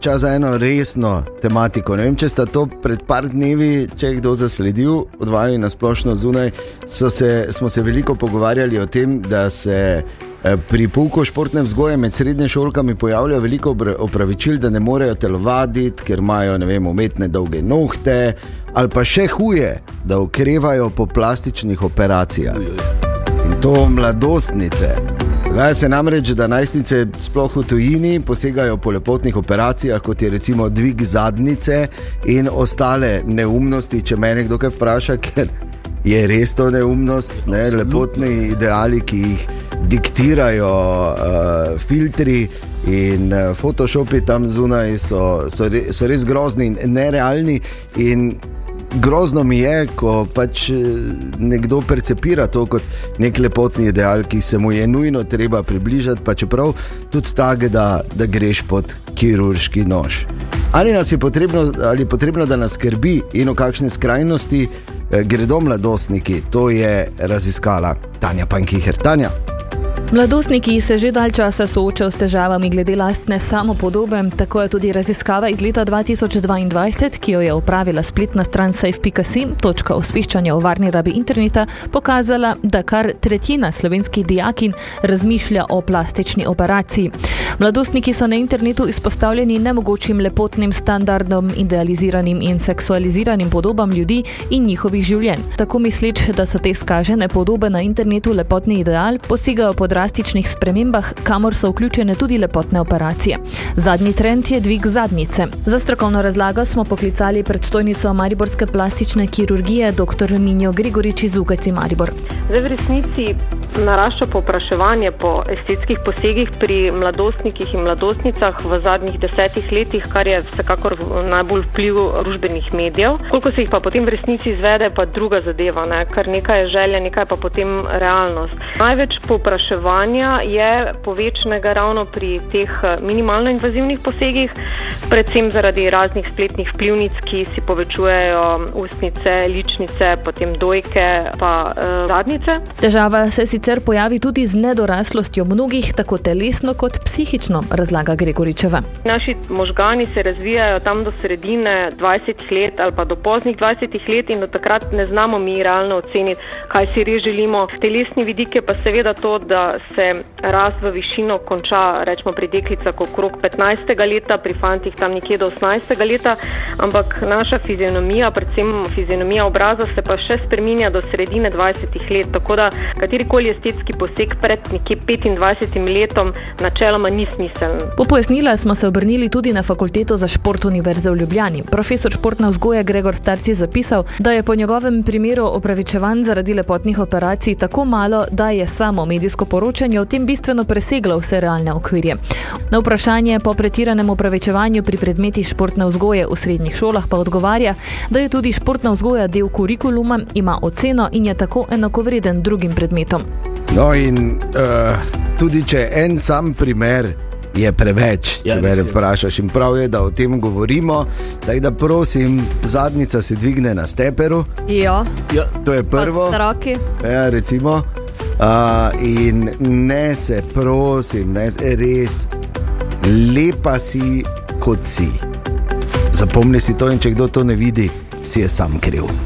čas za eno resno tematiko. Ne vem, če sta to pred par dnevi, če je kdo zasledil, odvajali na splošno zunaj, se, smo se veliko pogovarjali o tem, da se eh, pri pouku športne vzgoje med srednjimi šolkami pojavlja veliko opravičil, da ne morejo telovaditi, ker imajo vem, umetne dolge nohte, ali pa še huje, da okrevajo po plastičnih operacijah. In to mladostnice. Dogaja se namreč, da najstnice, sploh v tujini, posegajo po lepotnih operacijah, kot je recimo dvig zadnjice in ostale neumnosti. Če me nekdo kaj vpraša, ker je res to neumnost, ne, lepotni ideali, ki jih diktirajo uh, filtri. In uh, Photoshopi tam zunaj so, so, re, so res grozni in nerealni. In grozno mi je, ko pač eh, nekdo percepira to kot nek lepotni ideal, ki se mu je nujno treba približati, pa čeprav tudi tako, da, da greš pod kirurški nož. Ali nas je potrebno, ali je potrebno, da nas skrbi in v kakšni skrajnosti eh, gredo mladostniki, to je raziskala Tanja Pankiher. Tanja. Mladostniki se že dalj časa soočajo s težavami glede lastne samopodobe, tako je tudi raziskava iz leta 2022, ki jo je upravila spletna stran safe.sim, točka osveščanja o varni rabi interneta, pokazala, da kar tretjina slovenskih dijakin razmišlja o plastični operaciji. Mladostniki so na internetu izpostavljeni nemogočim lepotnim standardom, idealiziranim in seksualiziranim podobam ljudi in njihovih življenj. Tako misleč, da so te skažene podobe na internetu lepotni ideal, posegajo po drastičnih spremembah, kamor so vključene tudi lepotne operacije. Zadnji trend je dvig zadnjice. Za strokovno razlago smo poklicali predstojnico Mariborske plastične kirurgije dr. Minjo Grigorič iz UKC Maribor. Zdaj, v resnici narašča popraševanje po estetskih posegih pri mladostnikih in mladostnicah v zadnjih desetih letih, kar je vsekakor najbolj vpliv družbenih medijev. Koliko se jih pa potem v resnici izvede, pa druga zadeva, ne? kar nekaj je želja, nekaj pa potem realnost. Največ popraševanja je povečnega ravno pri teh eh, minimalno invazivnih posegih, predvsem zaradi raznih spletnih vplivnic, ki si povečujejo ustnice, ličnice, potem dojke, pa uh, zadnjice. Težava se sicer sicer pojavi tudi z nedoraslostjo mnogih, tako telesno kot psihično, razlaga Gregoričeva. Naši možgani se razvijajo tam do sredine 20 let ali pa do poznih 20 let in do takrat ne znamo mi realno oceniti, kaj si res želimo. Telesni vidik je pa seveda to, da se rast v višino konča, rečemo pri deklicah okrog 15. leta, pri fantih tam nekje do 18. leta, ampak naša fizionomija, predvsem fizionomija obraza, se pa še spreminja do sredine 20 let. Tako da katerikoli estetski poseg pred nekje 25 letom načeloma ni smiseln. Po pojasnila smo se obrnili tudi na fakulteto za šport Univerze v Ljubljani. Profesor športne vzgoje Gregor Starci je zapisal, da je po njegovem primeru opravičevan zaradi lepotnih operacij tako malo, da je samo medijsko poročanje o tem bistveno preseglo vse realne okvirje. Na vprašanje po pretiranem opravičevanju pri predmetih športne vzgoje v srednjih šolah pa odgovarja, da je tudi športna vzgoja del kurikuluma, ima oceno in je tako enakovreden drugim predmetom. No, in uh, tudi če en sam primer je preveč, ja, če me vprašaš, in prav je, da o tem govorimo. Tako da prosim, zadnjica se dvigne na steperu. Ja. Ja, to je prvo. Ja, recimo. Uh, in ne se, prosim, ne, res lepa si, kot si. Zapomni si to, in če kdo to ne vidi, si je sam kriv.